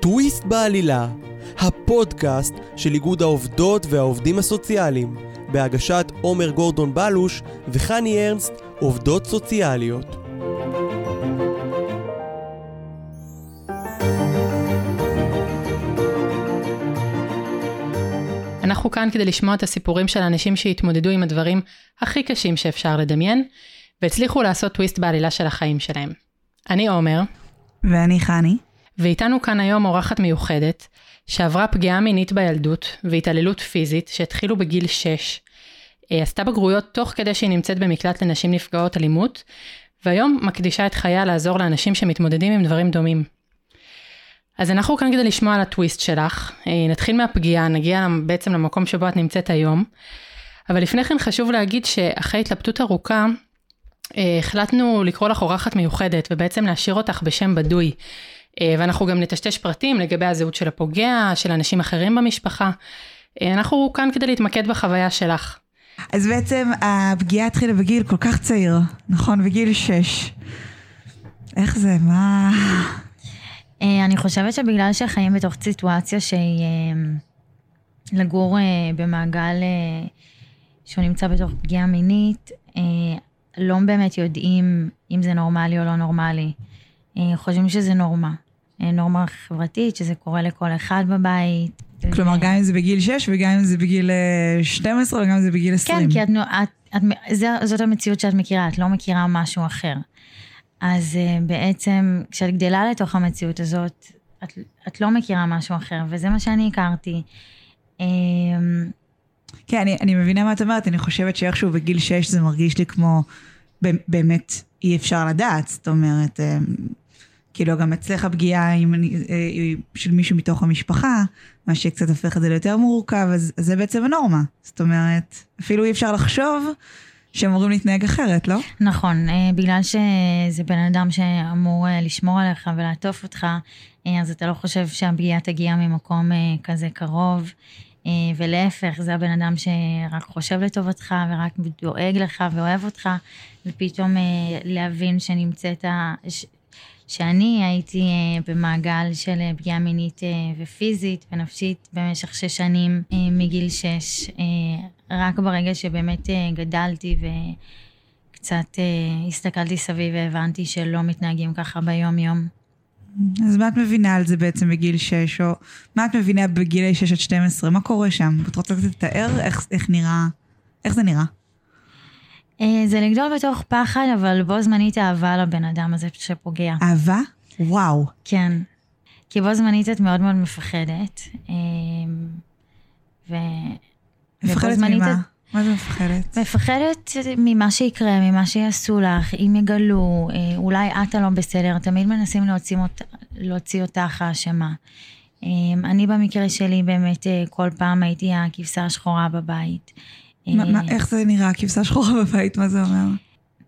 טוויסט בעלילה, הפודקאסט של איגוד העובדות והעובדים הסוציאליים, בהגשת עומר גורדון בלוש וחני ארנסט, עובדות סוציאליות. אנחנו כאן כדי לשמוע את הסיפורים של האנשים שהתמודדו עם הדברים הכי קשים שאפשר לדמיין, והצליחו לעשות טוויסט בעלילה של החיים שלהם. אני עומר. ואני חני. ואיתנו כאן היום אורחת מיוחדת, שעברה פגיעה מינית בילדות והתעללות פיזית שהתחילו בגיל 6. אה, עשתה בגרויות תוך כדי שהיא נמצאת במקלט לנשים נפגעות אלימות, והיום מקדישה את חייה לעזור לאנשים שמתמודדים עם דברים דומים. אז אנחנו כאן כדי לשמוע על הטוויסט שלך. אה, נתחיל מהפגיעה, נגיע בעצם למקום שבו את נמצאת היום. אבל לפני כן חשוב להגיד שאחרי התלבטות ארוכה, החלטנו לקרוא לך אורחת מיוחדת ובעצם להשאיר אותך בשם בדוי. אה, ואנחנו גם נטשטש פרטים לגבי הזהות של הפוגע, של אנשים אחרים במשפחה. אנחנו כאן כדי להתמקד בחוויה שלך. אז בעצם הפגיעה התחילה בגיל כל כך צעיר, נכון? בגיל 6. איך זה? מה... אה, אני חושבת שבגלל שחיים בתוך סיטואציה שהיא אה, לגור אה, במעגל שהוא נמצא בתוך פגיעה מינית, לא באמת יודעים אם זה נורמלי או לא נורמלי. חושבים שזה נורמה. נורמה חברתית, שזה קורה לכל אחד בבית. כלומר, גם אם זה בגיל 6 וגם אם זה בגיל 12 וגם אם זה בגיל 20. כן, כי את, את, את, זאת המציאות שאת מכירה, את לא מכירה משהו אחר. אז בעצם כשאת גדלה לתוך המציאות הזאת, את, את לא מכירה משהו אחר, וזה מה שאני הכרתי. כן, אני, אני מבינה מה את אומרת, אני חושבת שאיכשהו בגיל 6 זה מרגיש לי כמו באמת אי אפשר לדעת, זאת אומרת, um, כאילו גם אצלך פגיעה עם, uh, של מישהו מתוך המשפחה, מה שקצת הופך את זה ליותר מורכב, אז, אז זה בעצם הנורמה. זאת אומרת, אפילו אי אפשר לחשוב שאמורים להתנהג אחרת, לא? נכון, אה, בגלל שזה בן אדם שאמור אה, לשמור עליך ולעטוף אותך, אה, אז אתה לא חושב שהפגיעה תגיע ממקום כזה קרוב, ולהפך, זה הבן אדם שרק חושב לטובתך ורק דואג לך ואוהב אותך, ופתאום להבין שנמצאת, שאני הייתי במעגל של פגיעה מינית ופיזית ונפשית במשך שש שנים מגיל שש. רק ברגע שבאמת אה, גדלתי וקצת אה, הסתכלתי סביב והבנתי שלא מתנהגים ככה ביום-יום. אז מה את מבינה על זה בעצם בגיל 6, או מה את מבינה בגילי 6 עד 12? מה קורה שם? את רוצה קצת לתאר איך, איך נראה, איך זה נראה? אה, זה לגדול בתוך פחד, אבל בו זמנית אהבה לבן אדם הזה שפוגע. אהבה? וואו. כן. כי בו זמנית את מאוד מאוד מפחדת. ו... מפחדת ממה? מה זה מפחדת? מפחדת ממה שיקרה, ממה שיעשו לך, אם יגלו, אה, אולי את הלא בסדר, תמיד מנסים להוציא, אות, להוציא אותך האשמה. אה, אני במקרה שלי באמת אה, כל פעם הייתי הכבשה השחורה בבית. מה, מה, איך זה נראה, כבשה שחורה בבית? מה זה אומר?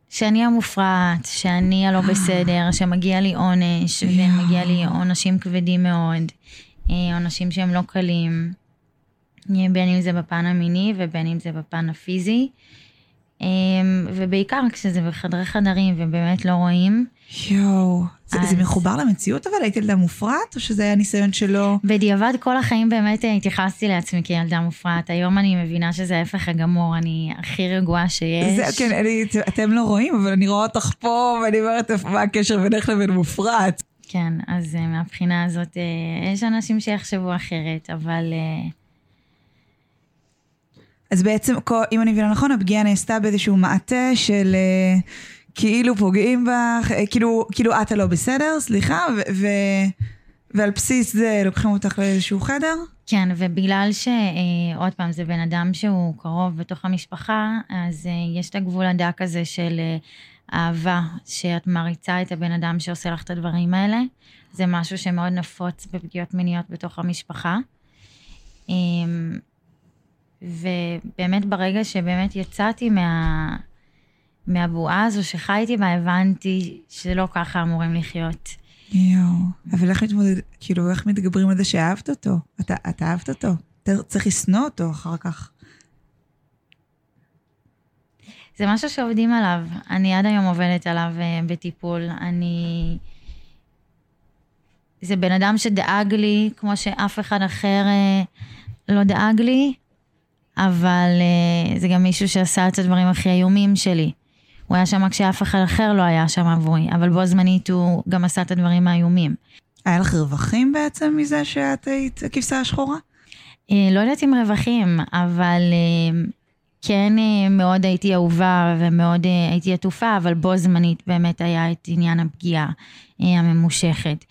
שאני המופרעת, שאני הלא בסדר, שמגיע לי עונש, ומגיע לי עונשים כבדים מאוד, עונשים שהם לא קלים. בין אם זה בפן המיני ובין אם זה בפן הפיזי. אמ, ובעיקר כשזה בחדרי חדרים ובאמת לא רואים. יואו, אז... זה, זה מחובר למציאות אבל? היית ילדה מופרעת או שזה היה ניסיון שלו? בדיעבד כל החיים באמת התייחסתי לעצמי כילדה מופרעת. היום אני מבינה שזה ההפך הגמור, אני הכי רגועה שיש. זה, כן, אני, אתם לא רואים, אבל אני רואה אותך פה ואני אומרת מה הקשר בינך לבין מופרעת. כן, אז אה, מהבחינה הזאת אה, יש אנשים שיחשבו אחרת, אבל... אז בעצם, אם אני מבינה נכון, הפגיעה נעשתה באיזשהו מעטה של אה, כאילו פוגעים בך, אה, כאילו, כאילו את הלא בסדר, סליחה, ו... ו ועל בסיס זה לוקחים אותך לאיזשהו חדר? כן, ובגלל שעוד אה, פעם, זה בן אדם שהוא קרוב בתוך המשפחה, אז יש את הגבול הדק הזה של אה, אהבה, שאת מעריצה את הבן אדם שעושה לך את הדברים האלה. זה משהו שמאוד נפוץ בפגיעות מיניות בתוך המשפחה. אה, ובאמת ברגע שבאמת יצאתי מה... מהבועה הזו שחייתי בה, הבנתי שלא ככה אמורים לחיות. יואו, אבל איך מתמודד, כאילו, איך מתגברים על זה שאהבת אותו? אתה, אתה אהבת אותו. צריך לשנוא אותו אחר כך. זה משהו שעובדים עליו. אני עד היום עובדת עליו uh, בטיפול. אני... זה בן אדם שדאג לי כמו שאף אחד אחר אה, לא דאג לי, אבל אה, זה גם מישהו שעשה את הדברים הכי איומים שלי. הוא היה שם כשאף אחד אחר לא היה שם עבורי, אבל בו זמנית הוא גם עשה את הדברים האיומים. היה לך רווחים בעצם מזה שאת היית הכבשה השחורה? אה, לא יודעת אם רווחים, אבל אה, כן מאוד הייתי אהובה ומאוד הייתי עטופה, אבל בו זמנית באמת היה את עניין הפגיעה הממושכת.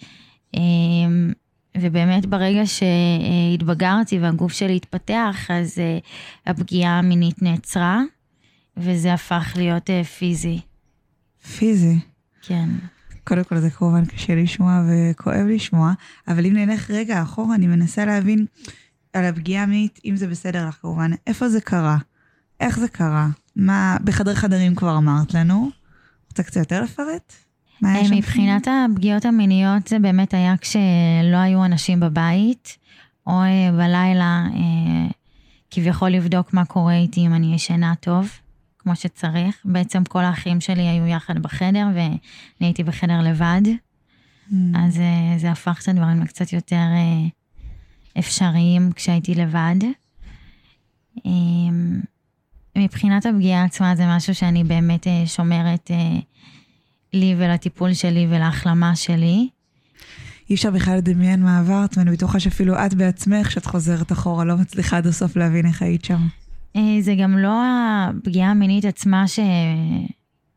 ובאמת ברגע שהתבגרתי והגוף שלי התפתח, אז אה, הפגיעה המינית נעצרה, וזה הפך להיות אה, פיזי. פיזי. כן. קודם כל זה כמובן קשה לשמוע וכואב לשמוע, אבל אם נלך רגע אחורה, אני מנסה להבין על הפגיעה המינית, אם זה בסדר לך כמובן, איפה זה קרה? איך זה קרה? מה, בחדר חדרים כבר אמרת לנו. רוצה קצת יותר לפרט? מבחינת הפגיעות המיניות זה באמת היה כשלא היו אנשים בבית, או בלילה אה, כביכול לבדוק מה קורה איתי אם אני ישנה טוב, כמו שצריך. בעצם כל האחים שלי היו יחד בחדר ואני הייתי בחדר לבד, Mm. אז אה, זה הפך את הדברים לקצת יותר אה, אפשריים כשהייתי לבד. אה, מבחינת הפגיעה עצמה זה משהו שאני באמת שומרת לי ולטיפול שלי ולהחלמה שלי. אי אפשר בכלל לדמיין מה עברת, ואני בטוחה שאפילו את בעצמך, כשאת חוזרת אחורה, לא מצליחה עד הסוף להבין איך היית שם. אה, זה גם לא הפגיעה המינית עצמה ש...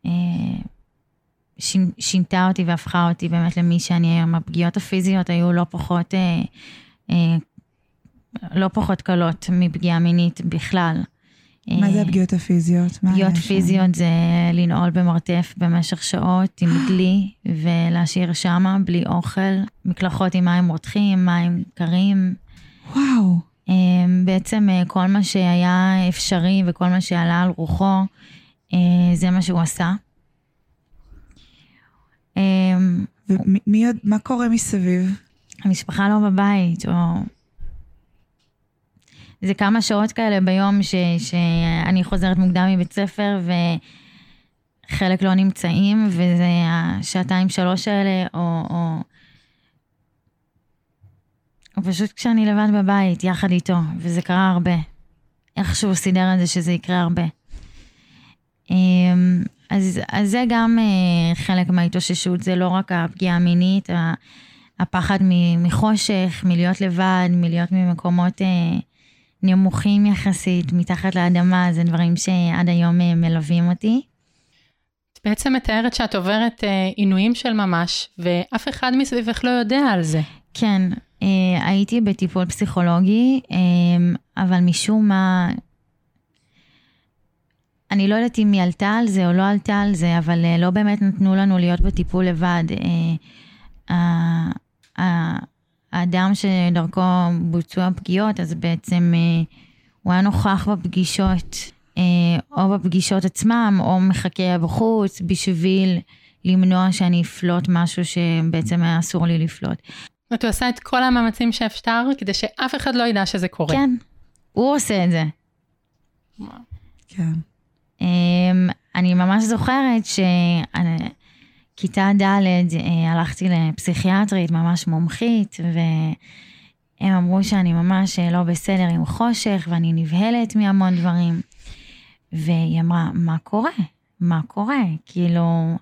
אה, שינתה אותי והפכה אותי באמת למי שאני היום. הפגיעות הפיזיות היו לא פחות, אה, לא פחות קלות מפגיעה מינית בכלל. מה זה אה, הפגיעות הפיזיות? פגיעות? פיזיות זה לנעול במרתף במשך שעות עם דלי ולהשאיר שמה בלי אוכל, מקלחות עם מים רותחים, מים קרים. וואו. אמ, בעצם אה, כל מה שהיה אפשרי וכל מה שעלה על רוחו, אה, זה מה שהוא עשה. ומי מי עוד, מה קורה מסביב? המשפחה לא בבית, או... זה כמה שעות כאלה ביום ש, שאני חוזרת מוקדם מבית ספר וחלק לא נמצאים, וזה השעתיים שלוש האלה, או, או, או פשוט כשאני לבד בבית, יחד איתו, וזה קרה הרבה. איכשהו הוא סידר את זה שזה יקרה הרבה. אמ, אז, אז זה גם אה, חלק מההתאוששות, זה לא רק הפגיעה המינית, הפחד מחושך, מלהיות לבד, מלהיות ממקומות אה, נמוכים יחסית, מתחת לאדמה, זה דברים שעד היום אה, מלווים אותי. את בעצם מתארת שאת עוברת אה, עינויים של ממש, ואף אחד מסביבך לא יודע על זה. כן, אה, הייתי בטיפול פסיכולוגי, אה, אבל משום מה, אני לא יודעת אם היא עלתה על זה או לא עלתה על זה, אבל לא באמת נתנו לנו להיות בטיפול לבד. אה, האדם שדרכו בוצעו הפגיעות, אז בעצם אה, הוא היה נוכח בפגישות, אה, או בפגישות עצמם, או מחכה בחוץ, בשביל למנוע שאני אפלוט משהו שבעצם היה אסור לי לפלוט. זאת הוא עשה את כל המאמצים שאפשר כדי שאף אחד לא ידע שזה קורה. כן, הוא עושה את זה. כן. אמ, אני ממש זוכרת שכיתה ד' אה, הלכתי לפסיכיאטרית ממש מומחית, והם אמרו שאני ממש אה, לא בסדר עם חושך, ואני נבהלת מהמון דברים. והיא אמרה, מה קורה? מה קורה? כאילו,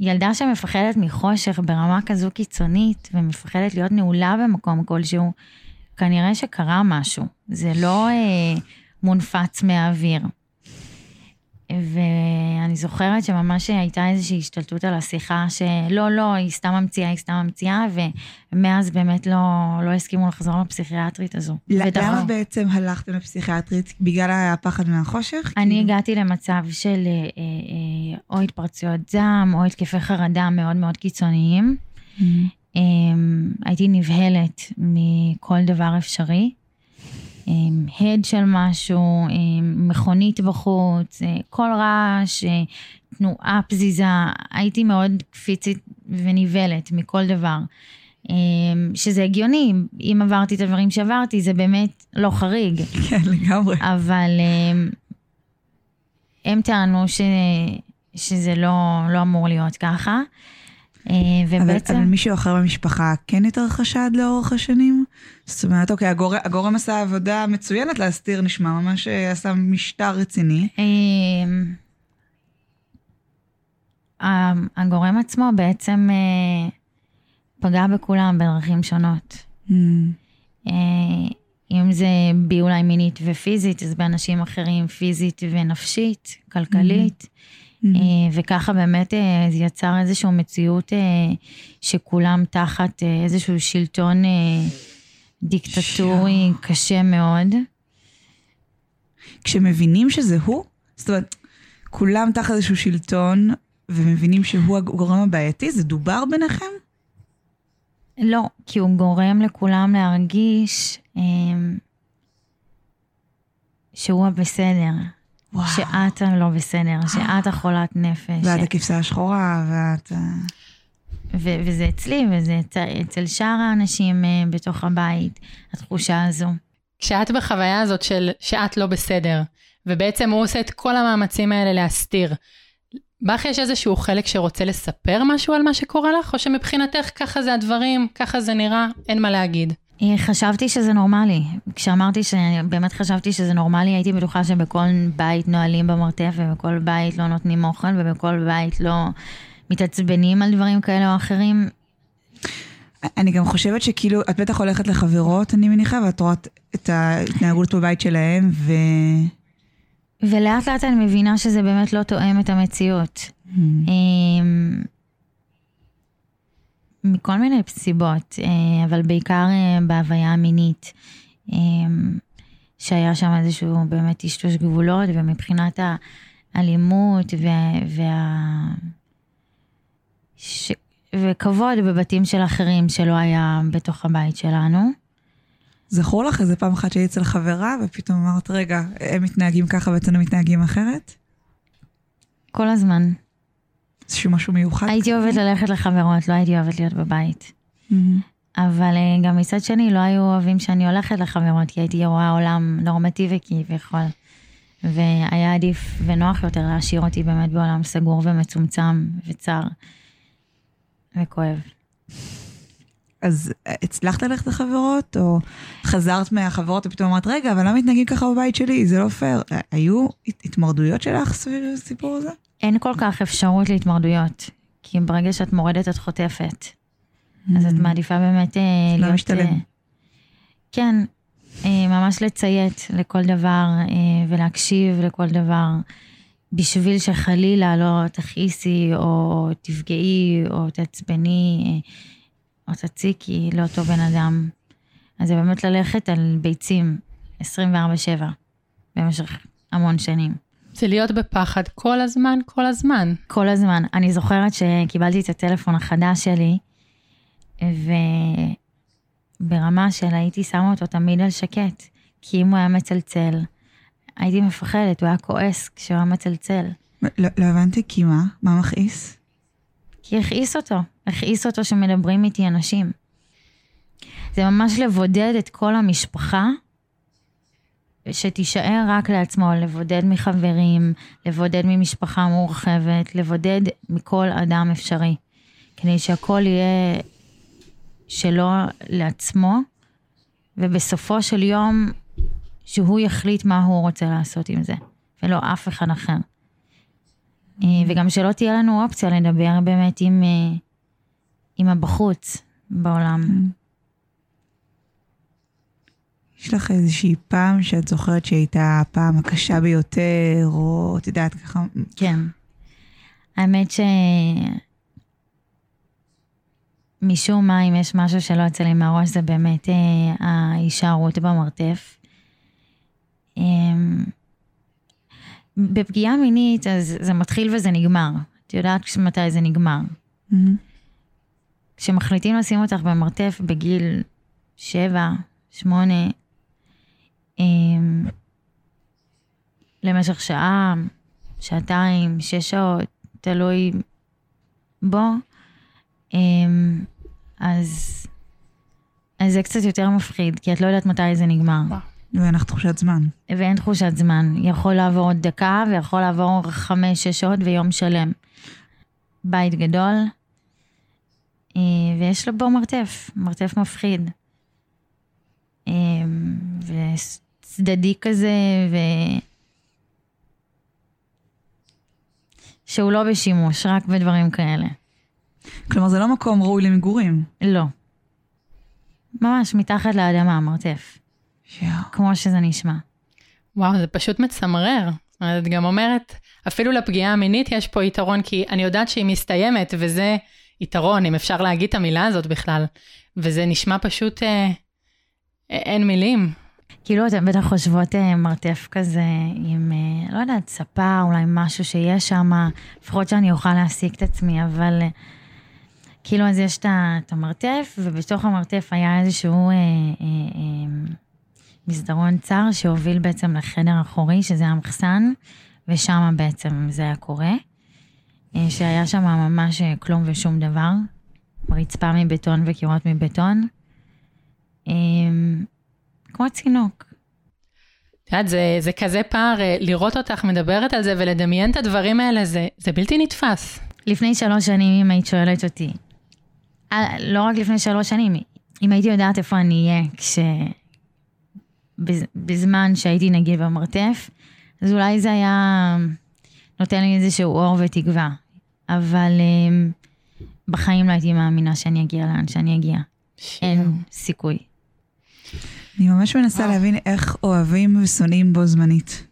ילדה שמפחדת מחושך ברמה כזו קיצונית, ומפחדת להיות נעולה במקום כלשהו, כנראה שקרה משהו. זה לא אה, מונפץ מהאוויר. ואני זוכרת שממש הייתה איזושהי השתלטות על השיחה, שלא, לא, היא סתם ממציאה, היא סתם ממציאה, ומאז באמת לא, לא הסכימו לחזור לפסיכיאטרית הזו. למה בעצם הלכתם לפסיכיאטרית? בגלל הפחד מהחושך? אני כאילו? הגעתי למצב של אה, אה, או התפרצויות זעם, או התקפי חרדה מאוד מאוד קיצוניים. Mhm. אמ, הייתי נבהלת מכל דבר אפשרי. הד של משהו, מכונית בחוץ, אה, כל רעש, אה, תנועה פזיזה, הייתי מאוד קפיצית ונבהלת מכל דבר. אמ, שזה הגיוני, אם עברתי את הדברים שעברתי, זה באמת לא חריג. כן, לגמרי. אבל הם, הם טענו ש, שזה לא, לא אמור להיות ככה. אה, אבל, ובעצם... אבל מישהו אחר במשפחה כן יותר חשד לאורך השנים? זאת אומרת, אוקיי, הגורם, הגורם עשה עבודה מצוינת להסתיר, נשמע ממש אה, עשה משטר רציני. אמ, ה- הגורם עצמו בעצם אה, פגע בכולם בדרכים שונות. Mm, אם זה בי אולי מינית ופיזית, אז באנשים אחרים פיזית ונפשית, כלכלית. mm, וככה באמת אה, זה יצר איזושהי מציאות אה, שכולם תחת אה, איזשהו שלטון אה, דיקטטורי קשה מאוד. כשמבינים שזה הוא, זאת אומרת, כולם תחת איזשהו שלטון, ומבינים שהוא הגורם הבעייתי, זה דובר ביניכם? לא, כי הוא גורם לכולם להרגיש אה, שהוא הבסדר. וואו. שאת הלא בסדר, שאת החולת נפש. ואת ש- הכבשה השחורה, ואת... אה, ו- וזה אצלי, וזה אצל, אצל שאר האנשים אה, בתוך הבית, התחושה הזו. כשאת בחוויה הזאת של שאת לא בסדר, ובעצם הוא עושה את כל המאמצים האלה להסתיר, בך יש איזשהו חלק שרוצה לספר משהו על מה שקורה לך, או שמבחינתך ככה זה הדברים, ככה זה נראה, אין מה להגיד? אה, חשבתי שזה נורמלי. כשאמרתי שבאמת חשבתי שזה נורמלי, הייתי בטוחה שבכל בית נועלים במרתף, ובכל בית לא נותנים אוכל, ובכל בית לא מתעצבנים על דברים כאלה או אחרים. אני גם חושבת שכאילו, את בטח הולכת לחברות, אני מניחה, ואת רואה את ההתנהגות בבית שלהם, ו... ולאט לאט אני מבינה שזה באמת לא תואם את המציאות. אמ, מכל מיני סיבות, אה, אבל בעיקר אה, בהוויה המינית, אמ, שהיה שם איזשהו באמת טשטוש גבולות, ומבחינת האלימות וה... וה... ש... וכבוד בבתים של אחרים שלא היה בתוך הבית שלנו. זכור לך איזה פעם אחת שהיית אצל חברה, ופתאום אמרת, רגע, הם מתנהגים ככה ואצלנו מתנהגים אחרת? כל הזמן. איזשהו משהו מיוחד? הייתי אוהבת ללכת לחברות, לא הייתי אוהבת להיות בבית. אבל אה, גם מצד שני לא היו אוהבים שאני הולכת לחברות, כי הייתי רואה עולם נורמטיבי כביכול. והיה עדיף ונוח יותר להשאיר אותי באמת בעולם סגור ומצומצם וצר וכואב. אז אה, הצלחת ללכת לחברות, או חזרת מהחברות ופתאום אמרת, רגע, אבל למה מתנהגים ככה בבית שלי? זה לא פייר. אה, היו הת- התמרדויות שלך סביב הסיפור הזה? אין כל כך אפשרות להתמרדויות, כי ברגע שאת מורדת את חוטפת. אז את מעדיפה באמת אה, Mm. לא להיות... משתלם. אה, כן, אה, ממש לציית לכל דבר ולהקשיב לכל דבר, בשביל שחלילה לא תכעיסי או תפגעי או תעצבני או תציקי לאותו בן אדם. אז זה באמת ללכת על ביצים 24-7 במשך המון שנים. זה להיות בפחד כל הזמן, כל הזמן. כל הזמן. אני זוכרת שקיבלתי את הטלפון החדש שלי, וברמה של הייתי שמה אותו תמיד על שקט, כי אם הוא היה מצלצל, הייתי מפחדת, הוא היה כועס כשהוא היה מצלצל. לא, לא הבנתי, כי מה? מה מכעיס? כי הכעיס אותו, הכעיס אותו שמדברים איתי אנשים. זה ממש לבודד את כל המשפחה, שתישאר רק לעצמו, לבודד מחברים, לבודד ממשפחה מורחבת, לבודד מכל אדם אפשרי. כדי שהכל יהיה שלו לעצמו, ובסופו של יום, שהוא יחליט מה הוא רוצה לעשות עם זה, ולא אף אחד אחר. אה, וגם שלא תהיה לנו אופציה לדבר באמת עם, אה, עם הבחוץ בעולם. יש לך איזושהי פעם שאת זוכרת שהייתה הפעם הקשה ביותר, או את יודעת ככה, כן. האמת ש... משום מה, אם יש משהו שלא יוצא לי מהראש, זה באמת אה, ההישארות במרתף. אה, בפגיעה מינית, אז זה מתחיל וזה נגמר. את יודעת מתי זה נגמר. מהמם. כשמחליטים לשים אותך במרתף בגיל שבע, שמונה, למשך שעה, שעתיים, שש שעות, תלוי בו, אמ, אז, אז זה קצת יותר מפחיד, כי את לא יודעת מתי זה נגמר. ואין לך תחושת זמן. ואין תחושת זמן. יכול לעבור עוד דקה ויכול לעבור חמש, שש שעות ויום שלם. בית גדול, אה, ויש לו בו מרתף, מרתף מפחיד. אה, וצדדי כזה, ו... שהוא לא בשימוש, רק בדברים כאלה. כלומר, זה לא מקום ראוי למגורים. לא. ממש מתחת לאדמה, מרתף. יואו. כמו שזה נשמע. וואו, זה פשוט מצמרר. את גם אומרת, אפילו לפגיעה המינית יש פה יתרון, כי אני יודעת שהיא מסתיימת, וזה יתרון, אם אפשר להגיד את המילה הזאת בכלל. וזה נשמע פשוט, אה, אין מילים. כאילו, אתן בטח חושבות אה, מרתף כזה עם, אה, לא יודעת, ספה, אולי משהו שיש שם, לפחות שאני אוכל להעסיק את עצמי, אבל אה, כאילו, אז יש את המרתף, ובתוך המרתף היה איזשהו אה, אה, אה, מסדרון צר שהוביל בעצם לחדר אחורי, שזה המחסן, ושם בעצם זה היה קורה. שהיה שם ממש כלום ושום דבר, רצפה מבטון וקירות מבטון. אה, כמו צינוק. את יודעת, זה, זה כזה פער, אה, לראות אותך מדברת על זה ולדמיין את הדברים האלה, זה, זה בלתי נתפס. לפני שלוש שנים, אם היית שואלת אותי, אה, לא רק לפני שלוש שנים, אם הייתי יודעת איפה אני אהיה כש... בז- בזמן שהייתי נגיד במרתף, אז אולי זה היה נותן לי איזשהו אור ותקווה. אבל אה, בחיים לא הייתי מאמינה שאני אגיע לאן שאני אגיע. אין סיכוי. אני ממש מנסה להבין איך אוהבים ושונאים בו זמנית.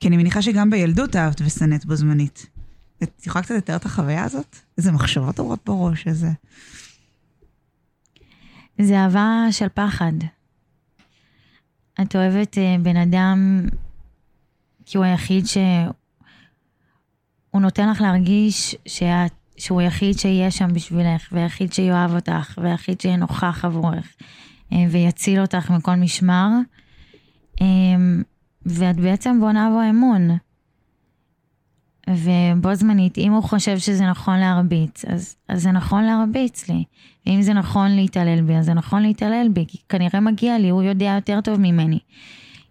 כי אני מניחה שגם בילדות אהבת ושנאת בו זמנית. את יכולה קצת לתאר את החוויה הזאת? איזה מחשבות עוברות בראש, איזה... זה אהבה של פחד. את אוהבת אה, בן אדם כי הוא היחיד ש... הוא נותן לך להרגיש שאת, שהוא היחיד שיהיה שם בשבילך, והיחיד שיאהב אותך, והיחיד שיהיה נוכח עבורך, ויציל אותך מכל משמר. אה, ואת בעצם בונה בו אמון. ובו זמנית, אם הוא חושב שזה נכון להרביץ, אז, אז זה נכון להרביץ לי. ואם זה נכון להתעלל בי, אז זה נכון להתעלל בי, כי כנראה מגיע לי, הוא יודע יותר טוב ממני.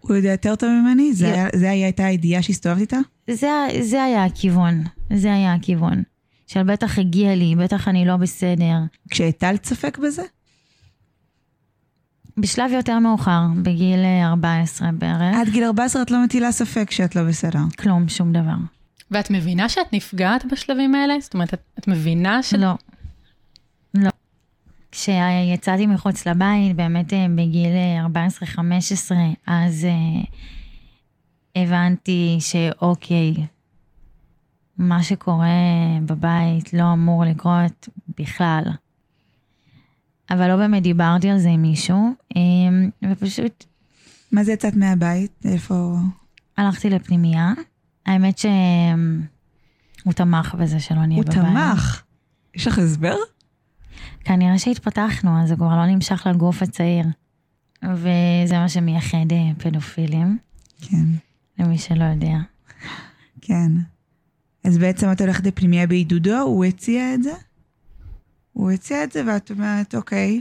הוא יודע יותר טוב ממני? זה, לא. היה, זה היה, הייתה הידיעה שהסתובבת איתה? זה, זה היה הכיוון, זה היה הכיוון. של בטח הגיע לי, בטח אני לא בסדר. כשהטלת ספק בזה? בשלב יותר מאוחר, בגיל אה, 14 בערך, עד גיל 14 את לא מטילה ספק שאת לא בסדר. כלום, שום דבר. ואת מבינה שאת נפגעת בשלבים האלה? זאת אומרת, את, את מבינה ש... לא. לא. כשיצאתי מחוץ לבית, באמת אה, בגיל אה, 14-15, אז אה, הבנתי שאוקיי, מה שקורה בבית לא אמור לקרות בכלל. אבל לא באמת דיברתי על זה עם מישהו, אה, ופשוט מה זה יצאת מהבית? איפה... הלכתי לפנימייה. האמת שהוא תמך בזה שלא נהיה הוא בבית. תמך. יש לך הסבר? כנראה שהתפתחנו, אז זה כבר לא נמשך לגוף הצעיר. וזה מה שמייחד אה, פדופילים, כן, למי שלא יודע. כן. אז בעצם את הולכת לפנימייה בעידודו, הוא הציע את זה? הוא הציע את זה ואת אומרת, אוקיי.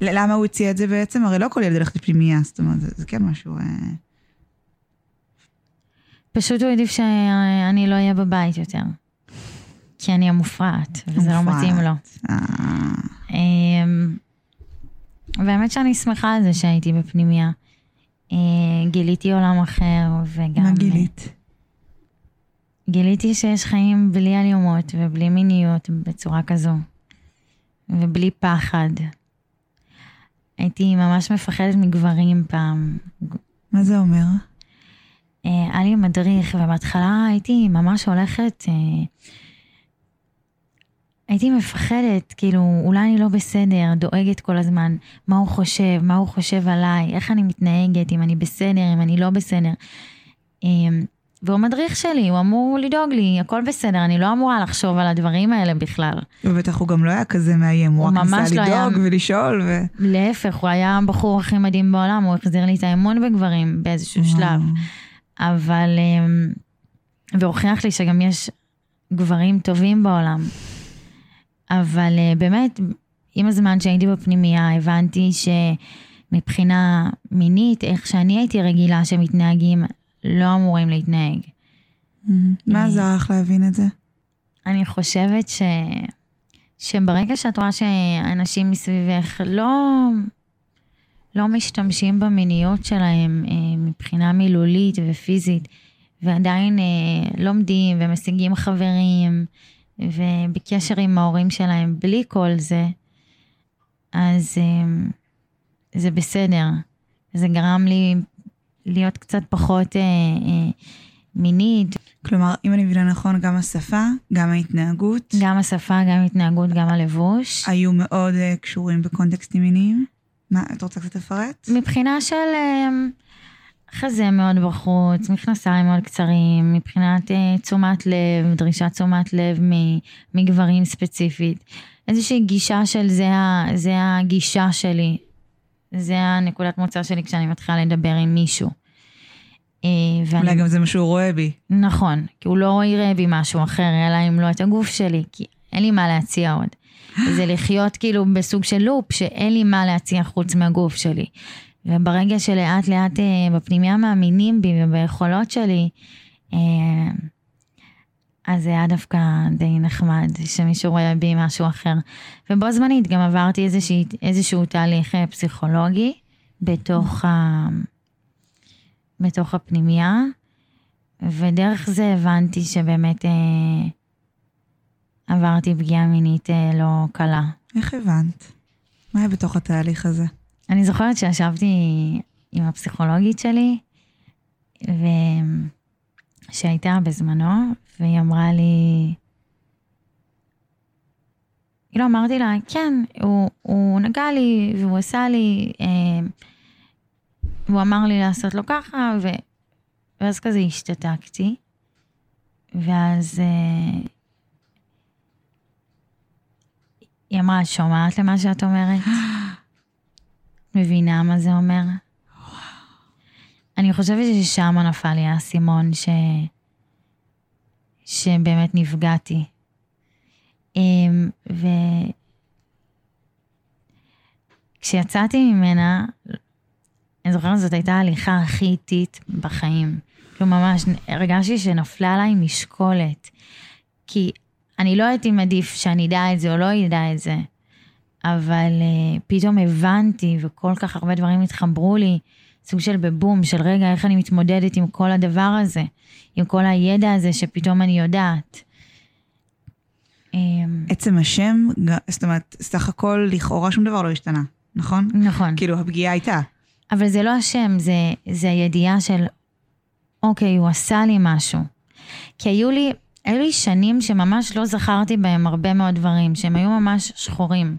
למה הוא הציע את זה בעצם? הרי לא כל ילד הולך לפנימייה, זאת אומרת, זה, זה כן משהו... אה... פשוט הוא העדיף שאני לא אהיה בבית יותר. כי אני המופרעת, וזה לא. מתאים לו. אה, אמ, והאמת שאני שמחה על זה שהייתי בפנימייה. אה, גיליתי עולם אחר, וגם... מה גילית? גיליתי שיש חיים בלי אלימות ובלי מיניות בצורה כזו. ובלי פחד. הייתי ממש מפחדת מגברים פעם. מה זה אומר? אה, היה לי מדריך, ובהתחלה הייתי ממש הולכת... אה, הייתי מפחדת, כאילו, אולי אני לא בסדר, דואגת כל הזמן, מה הוא חושב, מה הוא חושב עליי, איך אני מתנהגת, אם אני בסדר, אם אני לא בסדר. והוא מדריך שלי, הוא אמור לדאוג לי, הכל בסדר, אני לא אמורה לחשוב על הדברים האלה בכלל. ובטח הוא גם לא היה כזה מאיים, הוא הוא רק ניסה לא היה- לדאוג ולשאול, ו... להפך, הוא היה הבחור הכי מדהים בעולם, הוא החזיר לי את האמון בגברים באיזשהו שלב. אבל... אמ, והוכיח לי שגם יש גברים טובים בעולם. אבל אה, באמת, עם הזמן שהייתי בפנימייה, הבנתי שמבחינה מינית, איך שאני הייתי רגילה שמתנהגים, לא אמורים להתנהג. מה אה. עזר לך להבין את זה? אני חושבת ש... שברגע שאת רואה שאנשים מסביבך לא, לא משתמשים במיניות שלהם אה, מבחינה מילולית ופיזית, ועדיין אה, לומדים ומשיגים חברים, ובקשר עם ההורים שלהם בלי כל זה, אז אה, זה בסדר. זה גרם לי להיות קצת פחות אה, אה, מינית. כלומר, אם אני מבינה נכון, גם השפה, גם ההתנהגות, גם השפה, גם ההתנהגות, גם הלבוש. היו מאוד uh, קשורים בקונטקסטים מיניים. מה, את רוצה קצת לפרט? מבחינה של אה, חזה מאוד בחוץ, מכנסיים מאוד קצרים, מבחינת אה, תשומת לב, דרישת תשומת לב מגברים ספציפית. איזושהי גישה של זה, זה הגישה שלי, זה הנקודת מוצא שלי כשאני מתחילה לדבר עם מישהו. אה, ואני... אולי גם זה מה שהוא רואה בי. נכון, כי הוא לא יראה בי משהו אחר, אלא אם לא את הגוף שלי, כי אין לי מה להציע עוד. זה לחיות כאילו בסוג של לופ, שאין לי מה להציע חוץ מהגוף שלי. וברגע שלאט לאט אה, בפנימיה מאמינים בי וביכולות שלי, אה, אז זה היה דווקא די נחמד שמישהו רואה בי משהו אחר. ובו זמנית גם עברתי איזושהי, איזשהו תהליך אה, פסיכולוגי בתוך, ה, בתוך הפנימייה, ודרך זה הבנתי שבאמת אה, עברתי פגיעה מינית אה, לא קלה. איך הבנת? מה היה בתוך התהליך הזה? אני זוכרת שישבתי עם הפסיכולוגית שלי, ושהייתה בזמנו, והיא אמרה לי, כאילו אמרתי לה, כן, הוא, הוא נגע לי והוא עשה לי, אה, והוא אמר לי לעשות לו ככה, ו... ואז כזה השתתקתי, ואז אה, היא אמרה, שומעת למה שאת אומרת? מבינה מה זה אומר? אני חושבת ששם נפל לי האסימון ש... שבאמת נפגעתי. אמ, ו... כשיצאתי ממנה, אני זוכרת זאת הייתה ההליכה הכי איטית בחיים. כאילו ממש הרגשתי שנפלה עליי משקולת. כי אני לא הייתי מעדיף שאני אדע את זה או לא אדע את זה, אבל uh, פתאום הבנתי וכל כך הרבה דברים התחברו לי, סוג של בבום, של רגע, איך אני מתמודדת עם כל הדבר הזה, עם כל הידע הזה שפתאום אני יודעת. אמ, עצם השם, זאת אומרת, סך הכל לכאורה שום דבר לא השתנה, נכון? נכון. כאילו הפגיעה הייתה. אבל זה לא השם, זה, זה הידיעה של, אוקיי, הוא עשה לי משהו. כי היו לי, היו לי שנים שממש לא זכרתי בהם הרבה מאוד דברים, שהם היו ממש שחורים.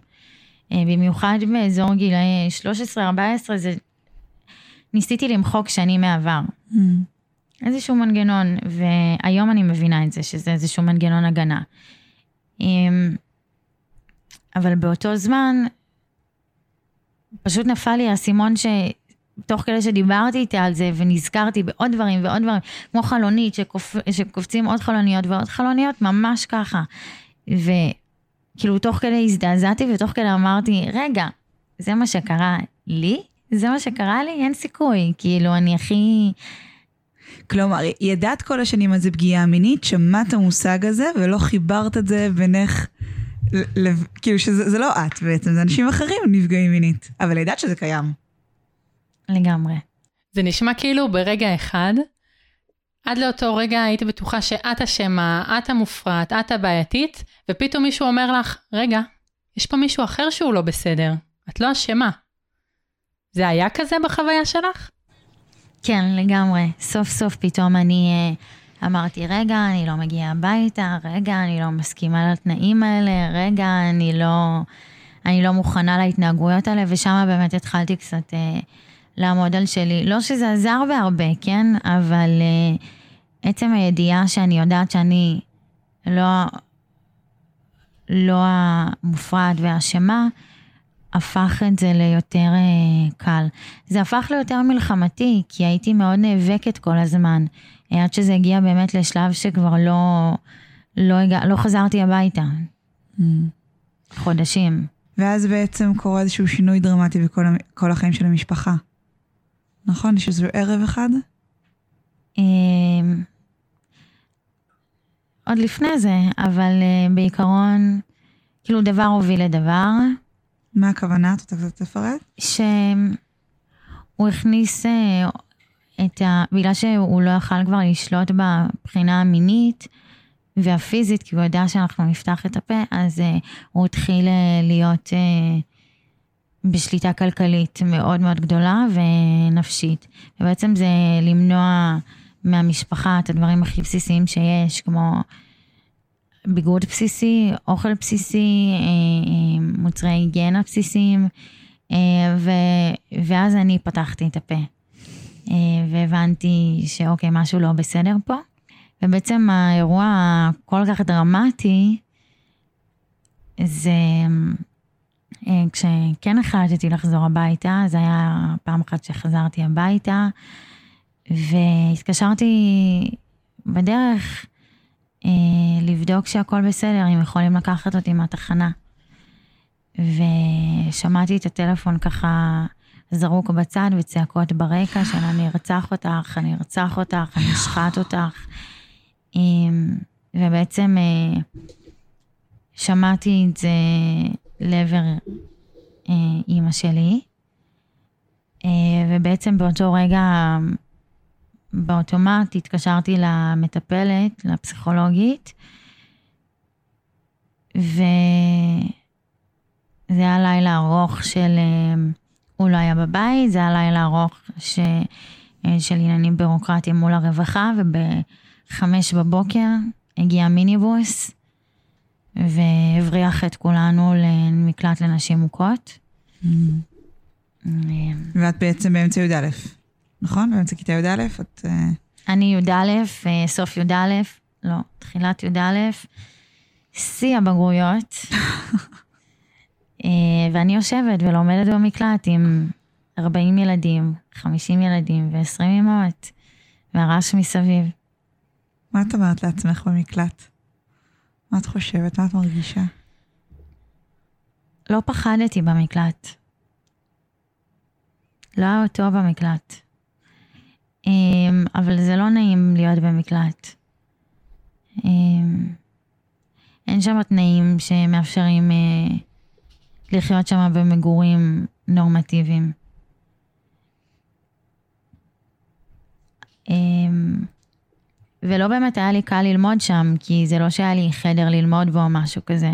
אה, במיוחד באזור גילאי 13-14, זה... ניסיתי למחוק שנים מעבר. Mm. איזשהו מנגנון, והיום אני מבינה את זה, שזה איזשהו מנגנון הגנה. אמ, אבל באותו זמן, פשוט נפל לי האסימון ש... תוך כדי שדיברתי איתה על זה ונזכרתי בעוד דברים ועוד דברים, כמו חלונית שקופ... שקופצים עוד חלוניות ועוד חלוניות, ממש ככה. וכאילו תוך כדי הזדעזעתי ותוך כדי אמרתי, רגע, זה מה שקרה לי? זה מה שקרה לי? אין סיכוי. כאילו, אני הכי... כלומר, ידעת כל השנים מה זה פגיעה מינית, שמעת המושג הזה ולא חיברת את זה בינך, לב... כאילו שזה לא את בעצם, זה אנשים אחרים נפגעים מינית, אבל ידעת שזה קיים. לגמרי. זה נשמע כאילו ברגע אחד, עד לאותו רגע הייתי בטוחה שאת אשמה, את המופרעת, את הבעייתית, ופתאום מישהו אומר לך, רגע, יש פה מישהו אחר שהוא לא בסדר, את לא אשמה. זה היה כזה בחוויה שלך? כן, לגמרי. סוף סוף פתאום אני אה, אמרתי, רגע, אני לא מגיעה הביתה, רגע, אני לא מסכימה לתנאים האלה, רגע, אני לא, אני לא מוכנה להתנהגויות האלה, ושם באמת התחלתי קצת אה, לעמוד על שלי. לא שזה עזר בהרבה, כן? אבל אה, עצם הידיעה שאני יודעת שאני לא, לא המופרעת והאשמה, הפך את זה ליותר אה, קל. זה הפך ליותר מלחמתי, כי הייתי מאוד נאבקת כל הזמן, אה, עד שזה הגיע באמת לשלב שכבר לא, לא, הגע, לא חזרתי הביתה. Mm. חודשים. ואז בעצם קורה איזשהו שינוי דרמטי בכל החיים של המשפחה. נכון? יש איזה ערב אחד? אמ, עוד לפני זה, אבל uh, בעיקרון, כאילו דבר הוביל לדבר, מה הכוונה? את רוצה קצת לפרט? שהוא הכניס אה, את ה... בגלל שהוא לא יכל כבר לשלוט בבחינה המינית והפיזית, כי הוא יודע שאנחנו נפתח את הפה, אז אה, הוא התחיל אה, להיות בשליטה כלכלית מאוד מאוד גדולה ונפשית. ובעצם זה למנוע מהמשפחה את הדברים הכי בסיסיים שיש, כמו ביגוד בסיסי, אוכל בסיסי, אה, אה, מוצרי היגיינה בסיסיים, אה, ו- ואז אני פתחתי את הפה. והבנתי שאוקיי, משהו לא בסדר פה. ובעצם האירוע הכל כך דרמטי, זה כשכן החלטתי לחזור הביתה, זה היה פעם אחת שחזרתי הביתה, והתקשרתי בדרך לבדוק שהכל בסדר, אם יכולים לקחת אותי מהתחנה. ושמעתי את הטלפון ככה זרוק בצד וצעקות ברקע של אני ארצח אותך, אני ארצח אותך, אני אשחט אותך. אה, ובעצם אה, שמעתי את זה לעבר אה, אימא שלי, אה, ובעצם באותו רגע, באוטומט התקשרתי למטפלת, לפסיכולוגית, וזה היה לילה ארוך של, אה, הוא לא היה בבית, זה היה לילה ארוך ש, אה, של עניינים בירוקרטיים מול הרווחה, ובחמש בבוקר הגיע מיניבוס. והבריח את כולנו למקלט לנשים מוכות. Mm. ואת בעצם באמצע י"א, נכון? באמצע כיתה י"א? את... אה, אני י"א, אה, סוף י"א, לא, תחילת י"א, שיא הבגרויות. אה, ואני יושבת ולומדת במקלט עם 40 ילדים, 50 ילדים ו-20 אמהות, והרעש מסביב. מה את אומרת לעצמך במקלט? מה את חושבת? מה את מרגישה? לא פחדתי במקלט. לא היה טוב במקלט. אמ, אבל זה לא נעים להיות במקלט. אמ, אין שם תנאים שמאפשרים אה, לחיות שם במגורים נורמטיביים. אמ, ולא באמת היה לי קל ללמוד שם, כי זה לא שהיה לי חדר ללמוד בו או משהו כזה.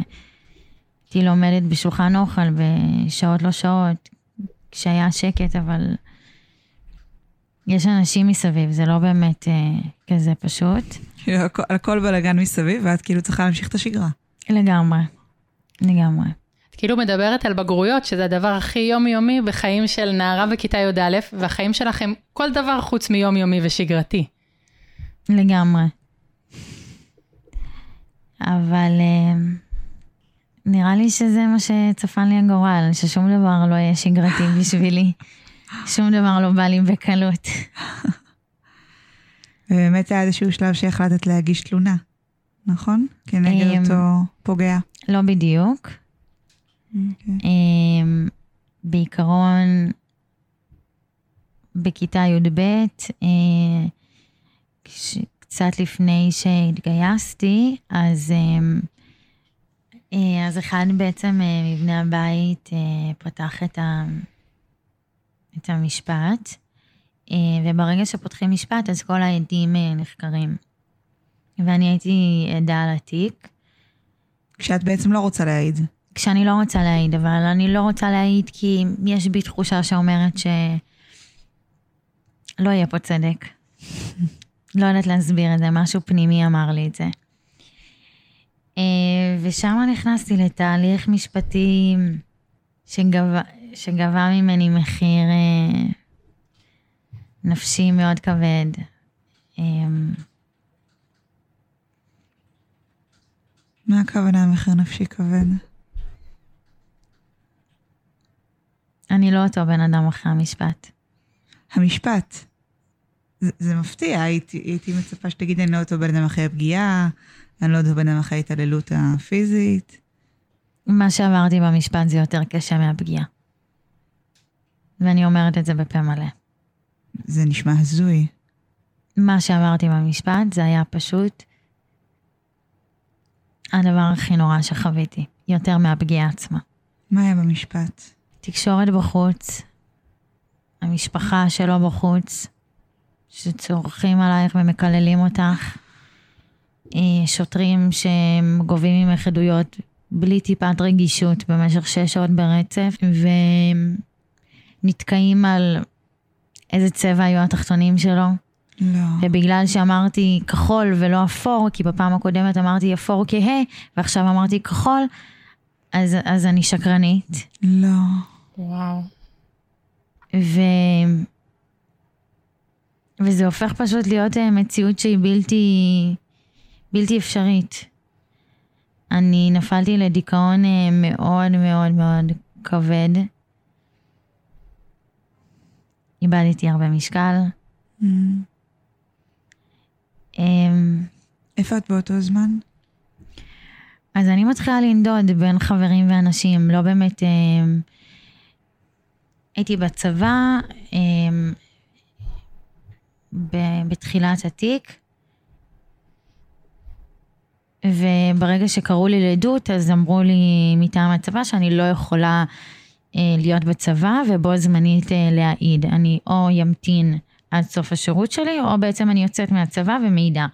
הייתי לומדת בשולחן אוכל בשעות לא שעות, כשהיה שקט, אבל יש אנשים מסביב, זה לא באמת אה, כזה פשוט. כאילו, הכל- הכל בלאגן מסביב, ואת כאילו צריכה להמשיך את השגרה. לגמרי, לגמרי. את כאילו מדברת על בגרויות, שזה הדבר הכי יומיומי בחיים של נערה בכיתה י"א, והחיים שלכם כל דבר חוץ מיומיומי ושגרתי. לגמרי. אבל אה, נראה לי שזה מה שצפן לי הגורל, ששום דבר לא יהיה שגרתי בשבילי. שום דבר לא בא לי בקלות. ובאמת היה איזשהו שלב שהחלטת להגיש תלונה, נכון? כנגד אמ, אותו פוגע. לא בדיוק. אוקיי. אמ, בעיקרון, בכיתה י"ב, אה, קצת לפני שהתגייסתי, אז, אמ, אה, אז אחד בעצם אה, מבני הבית פתח את, ה, את המשפט, אה, וברגע שפותחים משפט, אז כל העדים אה, נחקרים. ואני הייתי עדה על התיק. כשאת בעצם לא רוצה להעיד. כשאני לא רוצה להעיד, אבל אני לא רוצה להעיד כי יש בי תחושה שאומרת שלא יהיה פה צדק. לא יודעת להסביר את זה, משהו פנימי אמר לי את זה. אה, ושם נכנסתי לתהליך משפטי שגבה, שגבה ממני מחיר אה, נפשי מאוד כבד. אה, מה הכוונה מחיר נפשי כבד? אני לא אותו בן אדם אחרי המשפט. המשפט. זה, זה מפתיע, הייתי, הייתי מצפה שתגיד, אני לא אותו בן אדם אחרי הפגיעה, אני לא אותו בן אדם אחרי ההתעללות הפיזית. מה שעברתי במשפט זה יותר קשה מהפגיעה. ואני אומרת את זה בפה מלא. זה נשמע הזוי. מה שעברתי במשפט זה היה פשוט הדבר הכי נורא שחוויתי. יותר מהפגיעה עצמה. מה היה במשפט? תקשורת בחוץ, המשפחה שלו בחוץ, שצורכים עלייך ומקללים אותך, אה, שוטרים שגובים ממך עדויות בלי טיפת רגישות במשך שש שעות ברצף, ונתקעים על איזה צבע היו התחתונים שלו. לא. ובגלל שאמרתי כחול ולא אפור, כי בפעם הקודמת אמרתי אפור כהה, ועכשיו אמרתי כחול, אז, אז אני שקרנית. לא. וואו. ו... וזה הופך פשוט להיות אה, מציאות שהיא בלתי, בלתי אפשרית. אני נפלתי לדיכאון אה, מאוד מאוד מאוד כבד. איבדתי הרבה משקל. Mm. אמ, איפה את באותו זמן? אז אני מתחילה לנדוד בין חברים ואנשים, לא באמת... אמ, הייתי בצבא אמ, ב- בתחילת התיק, וברגע שקראו לי לעדות, אז אמרו לי מטעם הצבא שאני לא יכולה להיות בצבא ובו זמנית אה, להעיד. אני או ימתין עד סוף השירות שלי, או בעצם אני יוצאת מהצבא ומעידה.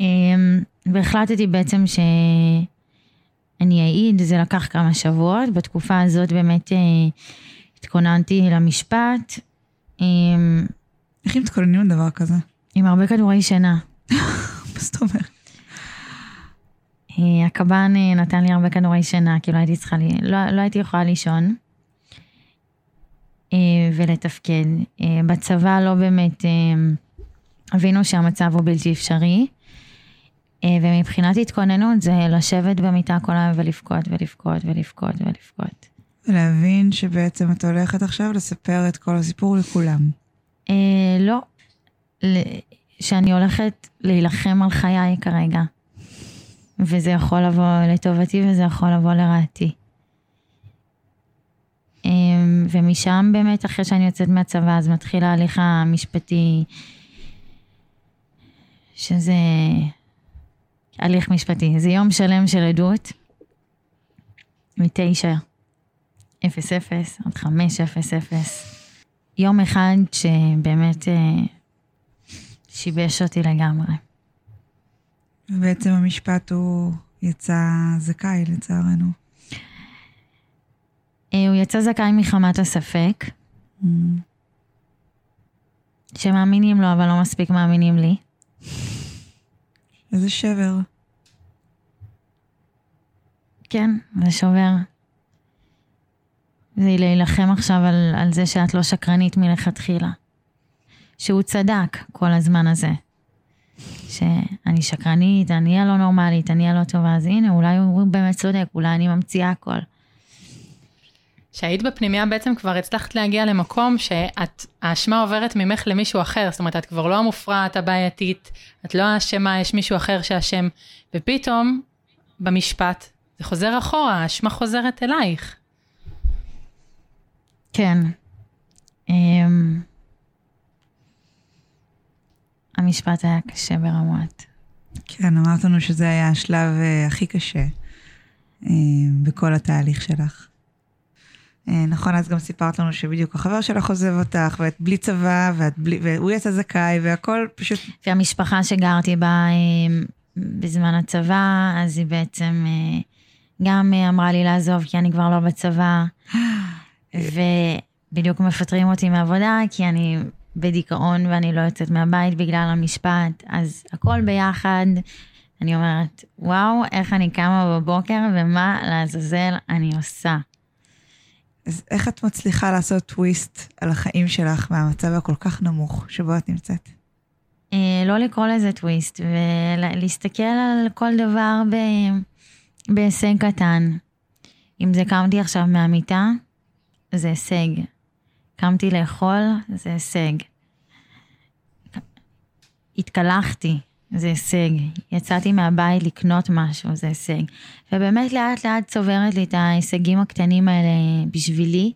אמ, והחלטתי בעצם שאני אעיד, זה לקח כמה שבועות, בתקופה הזאת באמת אה, התכוננתי למשפט עם, איך מתכוננים לדבר כזה? עם הרבה כדורי שינה. מה זאת אומרת? אה, הקב"ן אה, נתן לי הרבה כדורי שינה, כאילו הייתי צריכה, לי, לא, לא הייתי יכולה לישון אה, ולתפקד. בצבא לא באמת הבינו שהמצב הוא בלתי אפשרי, ומבחינת התכוננות זה לשבת במיטה כל היום ולבכות ולבכות ולבכות ולבכות. ולהבין שבעצם את הולכת עכשיו לספר את כל הסיפור לכולם. לא, שאני הולכת להילחם על חיי כרגע. וזה יכול לבוא לטובתי וזה יכול לבוא לרעתי. אה, ומשם באמת, אחרי שאני יוצאת מהצבא, אז מתחיל ההליך המשפטי, שזה הליך משפטי. זה יום שלם של עדות, מתשע אפס אפס עד חמש אפס אפס. יום אחד שבאמת אה, שיבש אותי לגמרי. ובעצם המשפט הוא יצא זכאי לצערנו. אה, הוא יצא זכאי מחמת הספק, Mm. שמאמינים לו אבל לא מספיק מאמינים לי. איזה שבר. כן, זה שובר. זה להילחם עכשיו על, על זה שאת לא שקרנית מלכתחילה. שהוא צדק כל הזמן הזה. שאני שקרנית, אני הלא נורמלית, אני הלא טובה, אז הנה, אולי הוא באמת צודק, אולי אני ממציאה הכל. כשהיית בפנימייה בעצם כבר הצלחת להגיע למקום שאת, האשמה עוברת ממך למישהו אחר, זאת אומרת, את כבר לא המופרעת, הבעייתית, את לא האשמה, יש מישהו אחר שאשם, ופתאום, במשפט, זה חוזר אחורה, האשמה חוזרת אלייך. כן. אמ, המשפט היה קשה ברמות. כן, אמרת לנו שזה היה השלב אה, הכי קשה אה, בכל התהליך שלך. אה, נכון, אז גם סיפרת לנו שבדיוק החבר שלך עוזב אותך, ואת בלי צבא, ואת בלי, והוא יצא זכאי, והכל פשוט... והמשפחה שגרתי בה בזמן הצבא, אז היא בעצם גם אמרה לי לעזוב כי אני כבר לא בצבא, ובדיוק מפטרים אותי מעבודה כי אני בדיכאון ואני לא יוצאת מהבית בגלל המשפט, אז הכל ביחד. אני אומרת, וואו, איך אני קמה בבוקר ומה לעזאזל אני עושה. אז איך את מצליחה לעשות טוויסט על החיים שלך מהמצב הכל כך נמוך שבו את נמצאת? אה, לא לקרוא לזה טוויסט, ולהסתכל על כל דבר ב... בהישג קטן. אם זה קמתי עכשיו מהמיטה, זה הישג. קמתי לאכול, זה הישג. התקלחתי, זה הישג. יצאתי מהבית לקנות משהו, זה הישג. ובאמת לאט לאט צוברת לי את ההישגים הקטנים האלה בשבילי,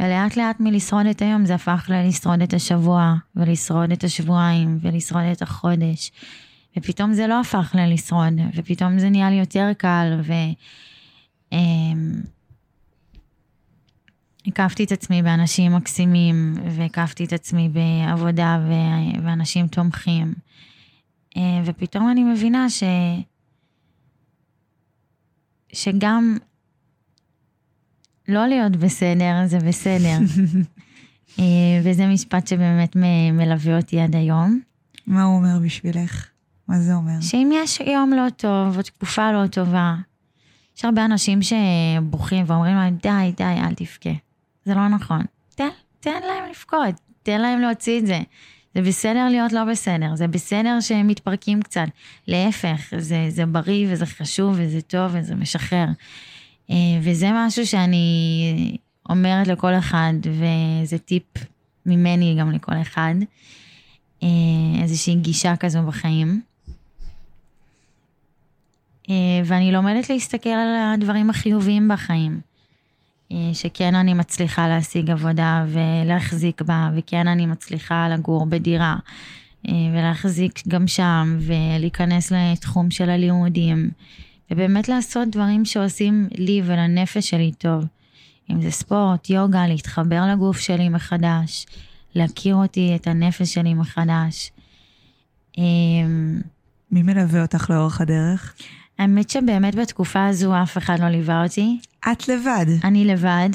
ולאט לאט מלשרוד את היום זה הפך ללשרוד את השבוע, ולשרוד את השבועיים, ולשרוד את החודש. ופתאום זה לא הפך ללשרוד, ופתאום זה נהיה לי יותר קל, ו... הקפתי את עצמי באנשים מקסימים, והקפתי את עצמי בעבודה ואנשים תומכים. אה, ופתאום אני מבינה ש... שגם לא להיות בסדר זה בסדר. אה, וזה משפט שבאמת מלווה אותי עד היום. מה הוא אומר בשבילך? מה זה אומר? שאם יש יום לא טוב או תקופה לא טובה, יש הרבה אנשים שבוכים ואומרים להם, די, די, אל תבכה. זה לא נכון. תן, תן להם לבכות, תן להם להוציא את זה. זה בסדר להיות לא בסדר, זה בסדר שהם מתפרקים קצת. להפך, זה, זה בריא וזה חשוב וזה טוב וזה משחרר. אה, וזה משהו שאני אומרת לכל אחד, וזה טיפ ממני גם לכל אחד, אה, איזושהי גישה כזו בחיים. אה, ואני לומדת להסתכל על הדברים החיוביים בחיים. אה, שכן אני מצליחה להשיג עבודה ולהחזיק בה, וכן אני מצליחה לגור בדירה אה, ולהחזיק גם שם, ולהיכנס לתחום של הלימודים, ובאמת לעשות דברים שעושים לי ולנפש שלי טוב. אם זה ספורט, יוגה, להתחבר לגוף שלי מחדש, להכיר אותי, את הנפש שלי מחדש. אה, מי מלווה אותך לאורך הדרך? האמת שבאמת בתקופה הזו אף אחד לא ליווה אותי. את לבד. אני לבד.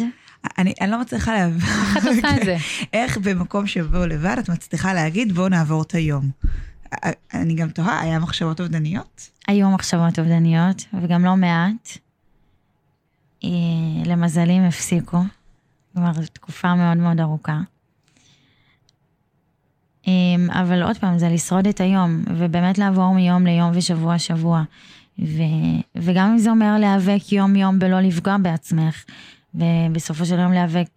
אני, אני לא מצליחה להבין. איך את עושה את זה? איך במקום שבו לבד את מצליחה להגיד בואו נעבור את היום. אני גם תוהה, היה מחשבות אובדניות? היו מחשבות אובדניות, וגם לא מעט. אה, למזלי הם הפסיקו, כבר תקופה מאוד מאוד ארוכה. אה, אבל עוד פעם, זה לשרוד את היום, ובאמת לעבור מיום ליום ושבוע שבוע. ו, וגם אם זה אומר להיאבק יום-יום בלא לפגוע בעצמך, ובסופו של יום להיאבק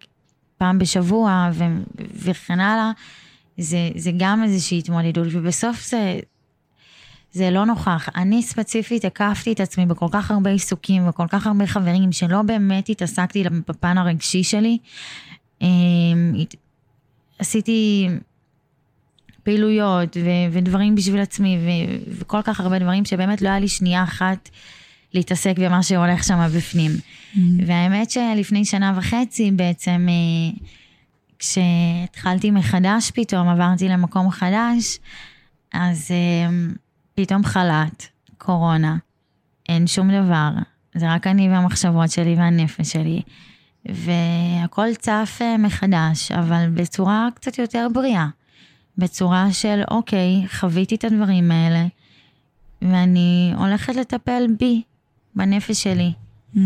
פעם בשבוע ו, וכן הלאה, זה, זה גם איזושהי התמודדות, ובסוף זה, זה לא נוכח. אני ספציפית הקפתי את עצמי בכל כך הרבה עיסוקים וכל כך הרבה חברים שלא באמת התעסקתי בפן הרגשי שלי. אמ, עשיתי פעילויות ו- ודברים בשביל עצמי ו- וכל כך הרבה דברים שבאמת לא היה לי שנייה אחת להתעסק במה שהולך שם בפנים. Mm-hmm. והאמת שלפני שנה וחצי בעצם, אה, כשהתחלתי מחדש פתאום, עברתי למקום חדש, אז אה, פתאום חל"ת, קורונה, אין שום דבר, זה רק אני והמחשבות שלי והנפש שלי. והכל צף אה, מחדש, אבל בצורה קצת יותר בריאה. בצורה של, אוקיי, חוויתי את הדברים האלה, ואני הולכת לטפל בי, בנפש שלי. Mm-hmm.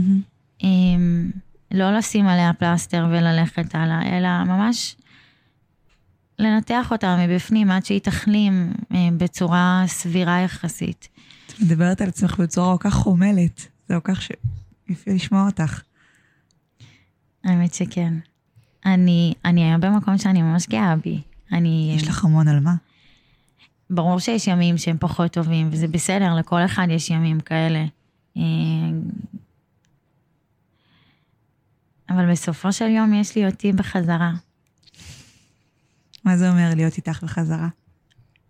עם, לא לשים עליה פלסטר וללכת הלאה, אלא ממש לנתח אותה מבפנים עד שהיא תחלים אה, בצורה סבירה יחסית. את מדברת על עצמך בצורה כל כך חומלת, זה כל כך יפה לשמוע אותך. האמת שכן. אני, אני היום במקום שאני ממש גאה בי. אני... יש לך המון על מה. ברור שיש ימים שהם פחות טובים, וזה בסדר, לכל אחד יש ימים כאלה. אה, אבל בסופו של יום יש לי אותי בחזרה. מה זה אומר להיות איתך בחזרה?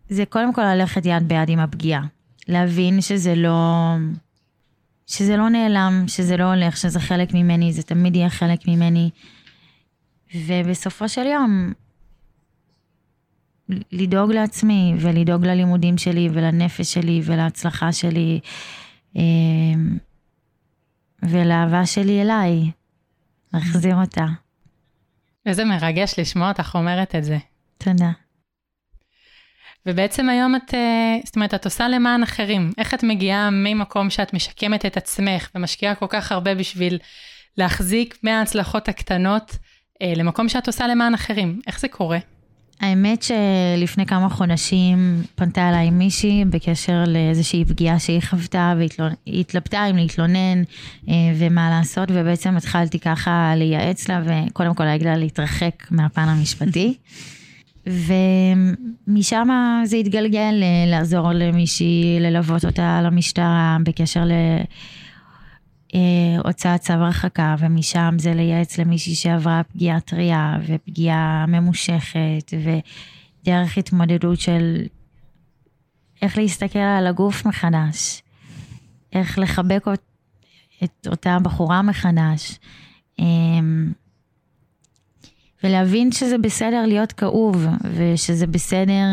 זה קודם כל ללכת יד ביד עם הפגיעה. להבין שזה לא... שזה לא נעלם, שזה לא הולך, שזה חלק ממני, זה תמיד יהיה חלק ממני. ובסופו של יום, לדאוג לעצמי ולדאוג ללימודים שלי ולנפש שלי ולהצלחה שלי אמ, ולאהבה שלי אליי, להחזיר אותה. איזה מרגש לשמוע אותך אומרת את זה. תודה. ובעצם היום את, אה, זאת אומרת, את עושה למען אחרים. איך את מגיעה ממקום שאת משקמת את עצמך ומשקיעה כל כך הרבה בשביל להחזיק מההצלחות הקטנות אה, למקום שאת עושה למען אחרים? איך זה קורה? האמת שלפני כמה חודשים פנתה אליי מישהי בקשר לאיזושהי פגיעה שהיא חוותה והתלבטה אם להתלונן אה, ומה לעשות ובעצם התחלתי ככה לייעץ לה וקודם כל להגיד לה להתרחק מהפן המשפטי. ומשם זה התגלגל לעזור למישהי ללוות אותה למשטרה בקשר ל... אה, הוצאת צו הרחקה, ומשם זה לייעץ למישהי שעברה פגיעה טריה ופגיעה ממושכת, ודרך התמודדות של איך להסתכל על הגוף מחדש, איך לחבק את אותה בחורה מחדש, אמ, ולהבין שזה בסדר להיות כאוב, ושזה בסדר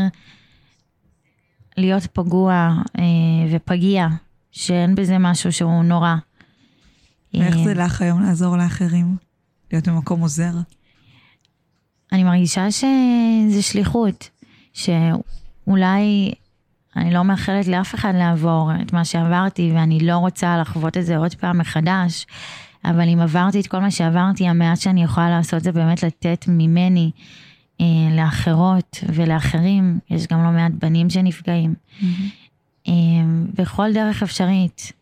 להיות פגוע אה, ופגיע, שאין בזה משהו שהוא נורא. ואיך זה לך היום לעזור לאחרים? להיות במקום עוזר? אני מרגישה שזה שליחות, שאולי אני לא מאחלת לאף אחד לעבור את מה שעברתי, ואני לא רוצה לחוות את זה עוד פעם מחדש, אבל אם עברתי את כל מה שעברתי, המעט שאני יכולה לעשות זה באמת לתת ממני אה, לאחרות ולאחרים, יש גם לא מעט בנים שנפגעים, mm-hmm. אה, בכל דרך אפשרית.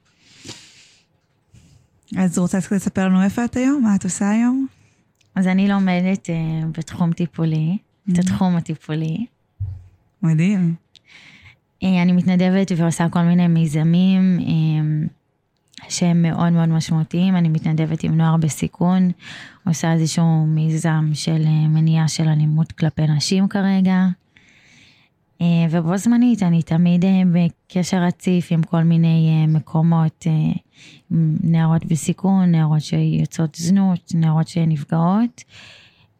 אז רוצה לספר לנו איפה את היום? מה את עושה היום? אז אני לומדת אה, בתחום טיפולי, mm-hmm. את התחום הטיפולי. מדהים. אה, אני מתנדבת ועושה כל מיני מיזמים אה, שהם מאוד מאוד משמעותיים. אני מתנדבת עם נוער בסיכון, עושה איזשהו מיזם של אה, מניעה של אלימות כלפי נשים כרגע. ובו זמנית אני תמיד בקשר רציף עם כל מיני מקומות, נערות בסיכון, נערות שיוצאות זנות, נערות שנפגעות.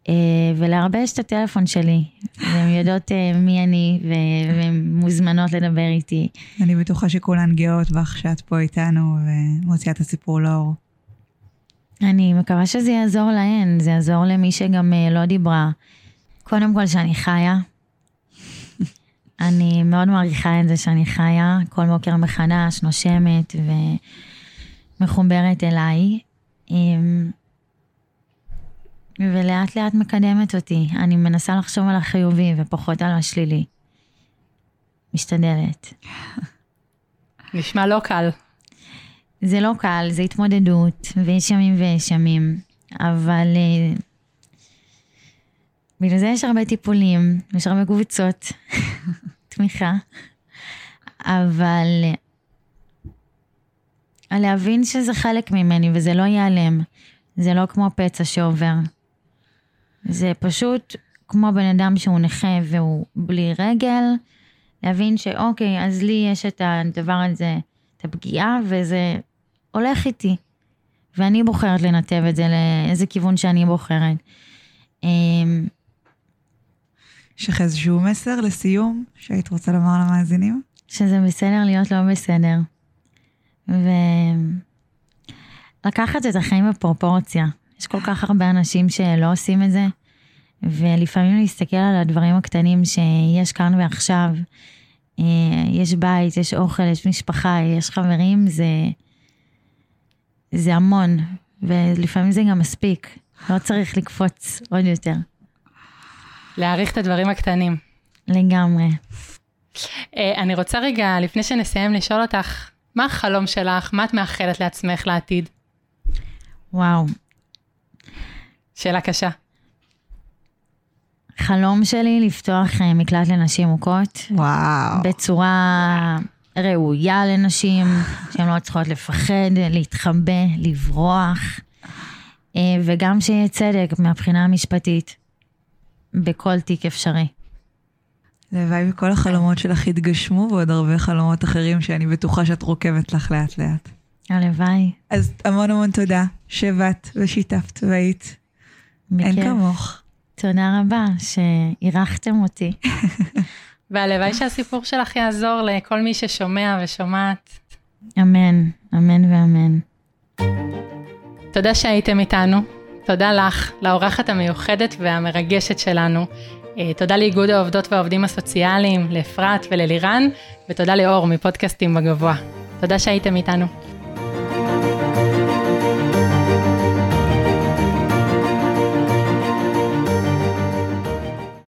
אה, ולהרבה יש את הטלפון שלי, והן יודעות אה, מי אני, והן מוזמנות לדבר איתי. אני בטוחה שכולן גאות בך שאת פה איתנו ומוציאה את הסיפור לאור. אני מקווה שזה יעזור להן, זה יעזור למי שגם אה, לא דיברה. קודם כל שאני חיה. אני מאוד מעריכה את זה שאני חיה, כל בוקר מחדש, נושמת ומחוברת אליי. ולאט לאט מקדמת אותי. אני מנסה לחשוב על החיובי ופחות על השלילי. משתדלת. נשמע לא קל. זה לא קל, זה התמודדות, ויש ימים ויש ימים, אבל uh, בגלל זה יש הרבה טיפולים, יש הרבה קבוצות תמיכה, אבל uh, להבין שזה חלק ממני וזה לא ייעלם, זה לא כמו פצע שעובר. זה פשוט כמו בן אדם שהוא נכה והוא בלי רגל, להבין שאוקיי, אז לי יש את הדבר הזה, את הפגיעה, וזה הולך איתי. ואני בוחרת לנתב את זה לאיזה כיוון שאני בוחרת. אמ, יש לך איזשהו מסר לסיום שהיית רוצה לומר למאזינים? שזה בסדר להיות לא בסדר. ולקחת את החיים בפרופורציה. יש כל כך הרבה אנשים שלא עושים את זה, ולפעמים להסתכל על הדברים הקטנים שיש כאן ועכשיו. אה, יש בית, יש אוכל, יש משפחה, יש חברים, זה, זה המון, ולפעמים זה גם מספיק. לא צריך לקפוץ עוד יותר. להעריך את הדברים הקטנים. לגמרי. אה, אני רוצה רגע, לפני שנסיים, לשאול אותך, מה החלום שלך? מה את מאחלת לעצמך לעתיד? וואו, שאלה קשה. חלום שלי לפתוח אה, מקלט לנשים מוכות. וואו. בצורה ראויה לנשים, שהן לא צריכות לפחד, להתחבא, לברוח, אה, וגם שיהיה צדק מהבחינה המשפטית בכל תיק אפשרי. הלוואי וכל החלומות שלך יתגשמו ועוד הרבה חלומות אחרים שאני בטוחה שאת רוקבת לך לאט לאט. הלוואי. אז המון המון תודה שבאת ושיתפת והיית אין כמוך. תודה רבה שאירחתם אותי. והלוואי שהסיפור שלך יעזור לכל מי ששומע ושומעת. אמן, אמן ואמן. תודה שהייתם איתנו. תודה לך, לאורחת המיוחדת והמרגשת שלנו. אה, תודה לאיגוד העובדות והעובדים הסוציאליים, לאפרת וללירן, ותודה לאור מפודקאסטים בגבוה. תודה שהייתם איתנו.